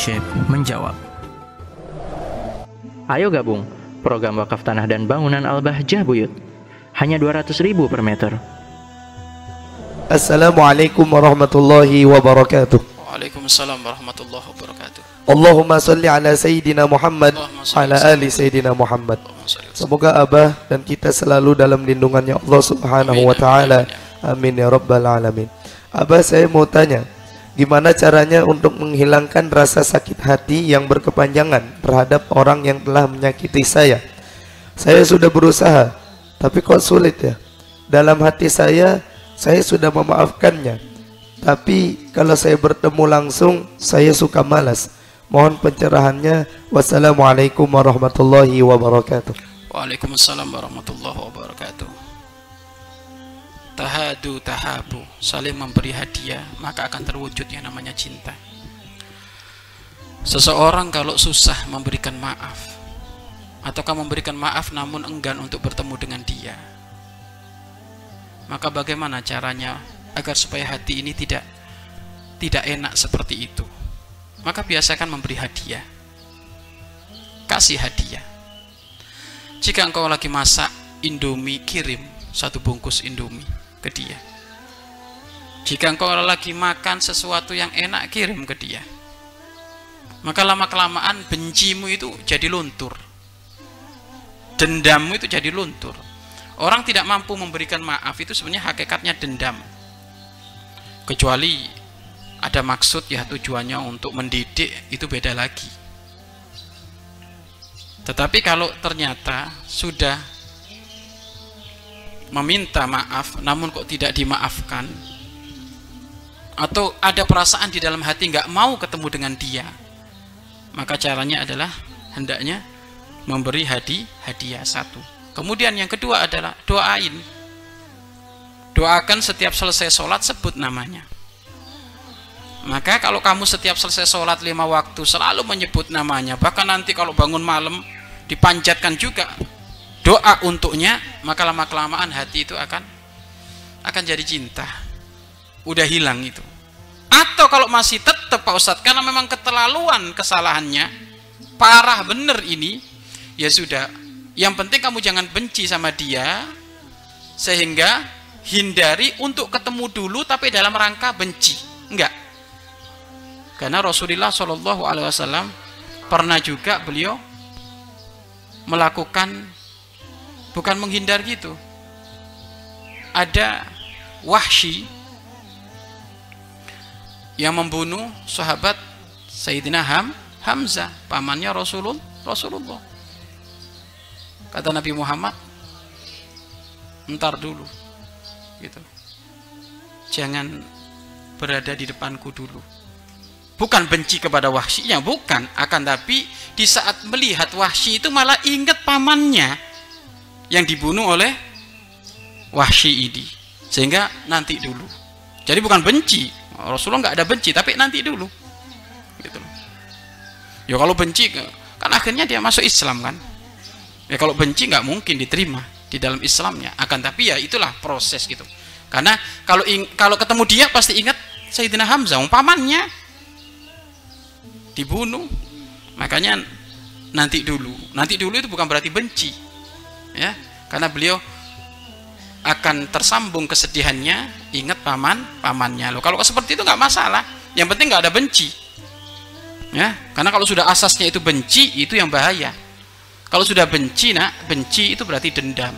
Syekh menjawab. Ayo gabung program wakaf tanah dan bangunan Al-Bahjah Buyut. Hanya 200 ribu per meter. Assalamualaikum warahmatullahi wabarakatuh. Waalaikumsalam warahmatullahi wabarakatuh. Allahumma salli ala Sayyidina Muhammad ala ali Sayyidina Muhammad. Semoga Abah dan kita selalu dalam lindungannya Allah Subhanahu wa taala. Amin ya rabbal alamin. Abah saya mau tanya, gimana caranya untuk menghilangkan rasa sakit hati yang berkepanjangan terhadap orang yang telah menyakiti saya? Saya sudah berusaha, tapi kok sulit ya? Dalam hati saya, saya sudah memaafkannya. Tapi kalau saya bertemu langsung, saya suka malas. Mohon pencerahannya. Wassalamualaikum warahmatullahi wabarakatuh. Waalaikumsalam warahmatullahi wabarakatuh. Tahadu tahabu, saling memberi hadiah, maka akan terwujud yang namanya cinta. Seseorang kalau susah memberikan maaf, ataukah memberikan maaf namun enggan untuk bertemu dengan dia, maka bagaimana caranya agar supaya hati ini tidak tidak enak seperti itu? Maka biasakan memberi hadiah. Kasih hadiah. Jika engkau lagi masak Indomie, kirim satu bungkus Indomie ke dia. Jika engkau lagi makan sesuatu yang enak, kirim ke dia. Maka lama-kelamaan bencimu itu jadi luntur. Dendammu itu jadi luntur. Orang tidak mampu memberikan maaf itu sebenarnya hakikatnya dendam. Kecuali ada maksud ya tujuannya untuk mendidik itu beda lagi. Tetapi kalau ternyata sudah meminta maaf namun kok tidak dimaafkan? Atau ada perasaan di dalam hati nggak mau ketemu dengan dia? Maka caranya adalah hendaknya memberi hadi hadiah satu. Kemudian yang kedua adalah doain. Doakan setiap selesai sholat sebut namanya. Maka kalau kamu setiap selesai sholat lima waktu selalu menyebut namanya bahkan nanti kalau bangun malam dipanjatkan juga doa untuknya maka lama kelamaan hati itu akan akan jadi cinta. Udah hilang itu. Atau kalau masih tetap Pak Ustadz karena memang keterlaluan kesalahannya parah bener ini ya sudah. Yang penting kamu jangan benci sama dia sehingga hindari untuk ketemu dulu tapi dalam rangka benci. Enggak. Karena Rasulullah Wasallam pernah juga beliau melakukan bukan menghindar gitu. Ada wahsy yang membunuh sahabat Sayyidina Ham Hamzah pamannya Rasulullah Rasulullah. Kata Nabi Muhammad entar dulu gitu. Jangan berada di depanku dulu. Bukan benci kepada wahsyinya bukan. Akan tapi di saat melihat wahsy itu malah ingat pamannya yang dibunuh oleh wahsy ini sehingga nanti dulu. Jadi bukan benci. Rasulullah nggak ada benci tapi nanti dulu. Gitu loh. Ya kalau benci kan akhirnya dia masuk Islam kan. Ya kalau benci nggak mungkin diterima di dalam Islamnya. Akan tapi ya itulah proses gitu. Karena kalau kalau ketemu dia pasti ingat Sayyidina Hamzah pamannya dibunuh. Makanya nanti dulu. Nanti dulu itu bukan berarti benci ya karena beliau akan tersambung kesedihannya ingat paman pamannya. Loh kalau seperti itu nggak masalah. Yang penting nggak ada benci. Ya karena kalau sudah asasnya itu benci itu yang bahaya. Kalau sudah benci nak benci itu berarti dendam.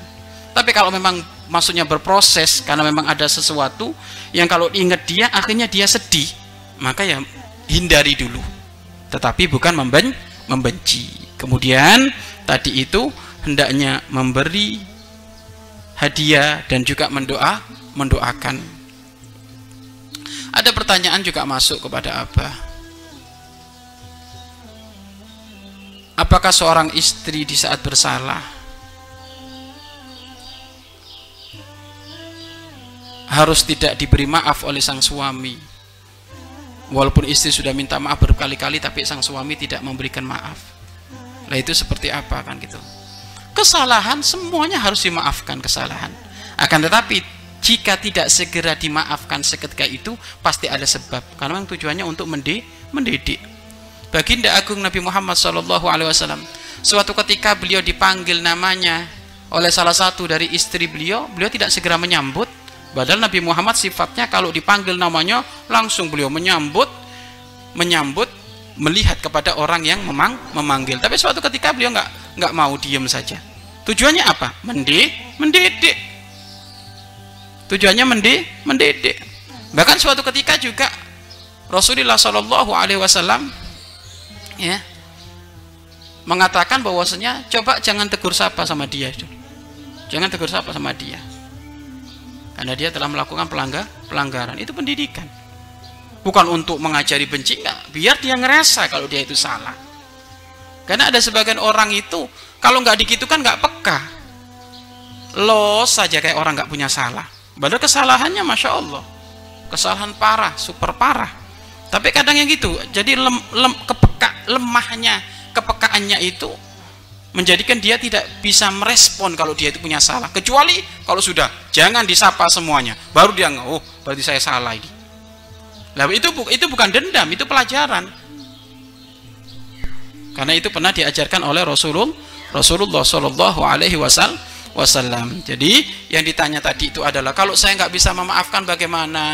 Tapi kalau memang maksudnya berproses karena memang ada sesuatu yang kalau ingat dia akhirnya dia sedih maka ya hindari dulu. Tetapi bukan memben membenci. Kemudian tadi itu hendaknya memberi hadiah dan juga mendoa mendoakan. Ada pertanyaan juga masuk kepada Abah. Apakah seorang istri di saat bersalah harus tidak diberi maaf oleh sang suami? Walaupun istri sudah minta maaf berkali-kali tapi sang suami tidak memberikan maaf. Lah itu seperti apa kan gitu kesalahan semuanya harus dimaafkan kesalahan. Akan tetapi jika tidak segera dimaafkan seketika itu pasti ada sebab. Karena memang tujuannya untuk mendidik. Baginda agung Nabi Muhammad Wasallam suatu ketika beliau dipanggil namanya oleh salah satu dari istri beliau beliau tidak segera menyambut. Padahal Nabi Muhammad sifatnya kalau dipanggil namanya langsung beliau menyambut menyambut melihat kepada orang yang memang memanggil. Tapi suatu ketika beliau nggak nggak mau diem saja. Tujuannya apa? Mendidik mendidik. Tujuannya mendidik mendidik. Bahkan suatu ketika juga Rasulullah Shallallahu Alaihi Wasallam ya mengatakan bahwasanya coba jangan tegur sapa sama dia jangan tegur sapa sama dia. Karena dia telah melakukan pelanggar pelanggaran. Itu pendidikan. Bukan untuk mengajari benci enggak biar dia ngerasa kalau dia itu salah karena ada sebagian orang itu kalau nggak dikitukan nggak peka. Los saja kayak orang nggak punya salah. Padahal kesalahannya masya Allah. Kesalahan parah super parah. Tapi kadang yang gitu jadi lem, lem, kepeka lemahnya kepekaannya itu menjadikan dia tidak bisa merespon kalau dia itu punya salah. Kecuali kalau sudah jangan disapa semuanya. Baru dia nggak oh berarti saya salah ini lah itu itu bukan dendam itu pelajaran karena itu pernah diajarkan oleh Rasulullah Rasulullah Shallallahu Alaihi Wasallam. Jadi yang ditanya tadi itu adalah kalau saya nggak bisa memaafkan bagaimana?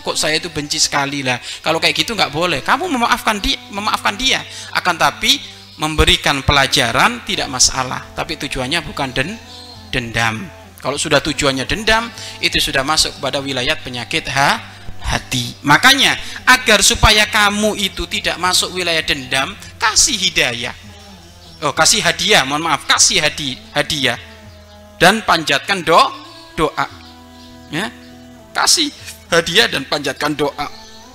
Kok saya itu benci sekali lah. Kalau kayak gitu nggak boleh. Kamu memaafkan dia, memaafkan dia. Akan tapi memberikan pelajaran tidak masalah. Tapi tujuannya bukan den, dendam. Kalau sudah tujuannya dendam, itu sudah masuk kepada wilayah penyakit ha, hati. Makanya agar supaya kamu itu tidak masuk wilayah dendam, kasih hidayah. Oh, kasih hadiah, mohon maaf, kasih hadi, hadiah dan panjatkan do, doa. Ya. Kasih hadiah dan panjatkan doa.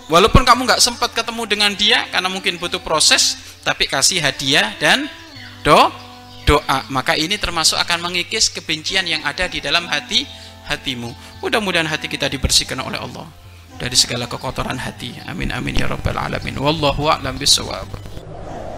Walaupun kamu nggak sempat ketemu dengan dia karena mungkin butuh proses, tapi kasih hadiah dan do, doa. Maka ini termasuk akan mengikis kebencian yang ada di dalam hati hatimu. Mudah-mudahan hati kita dibersihkan oleh Allah dari segala kekotoran hati. Amin amin ya rabbal alamin. Wallahu a'lam bishawab.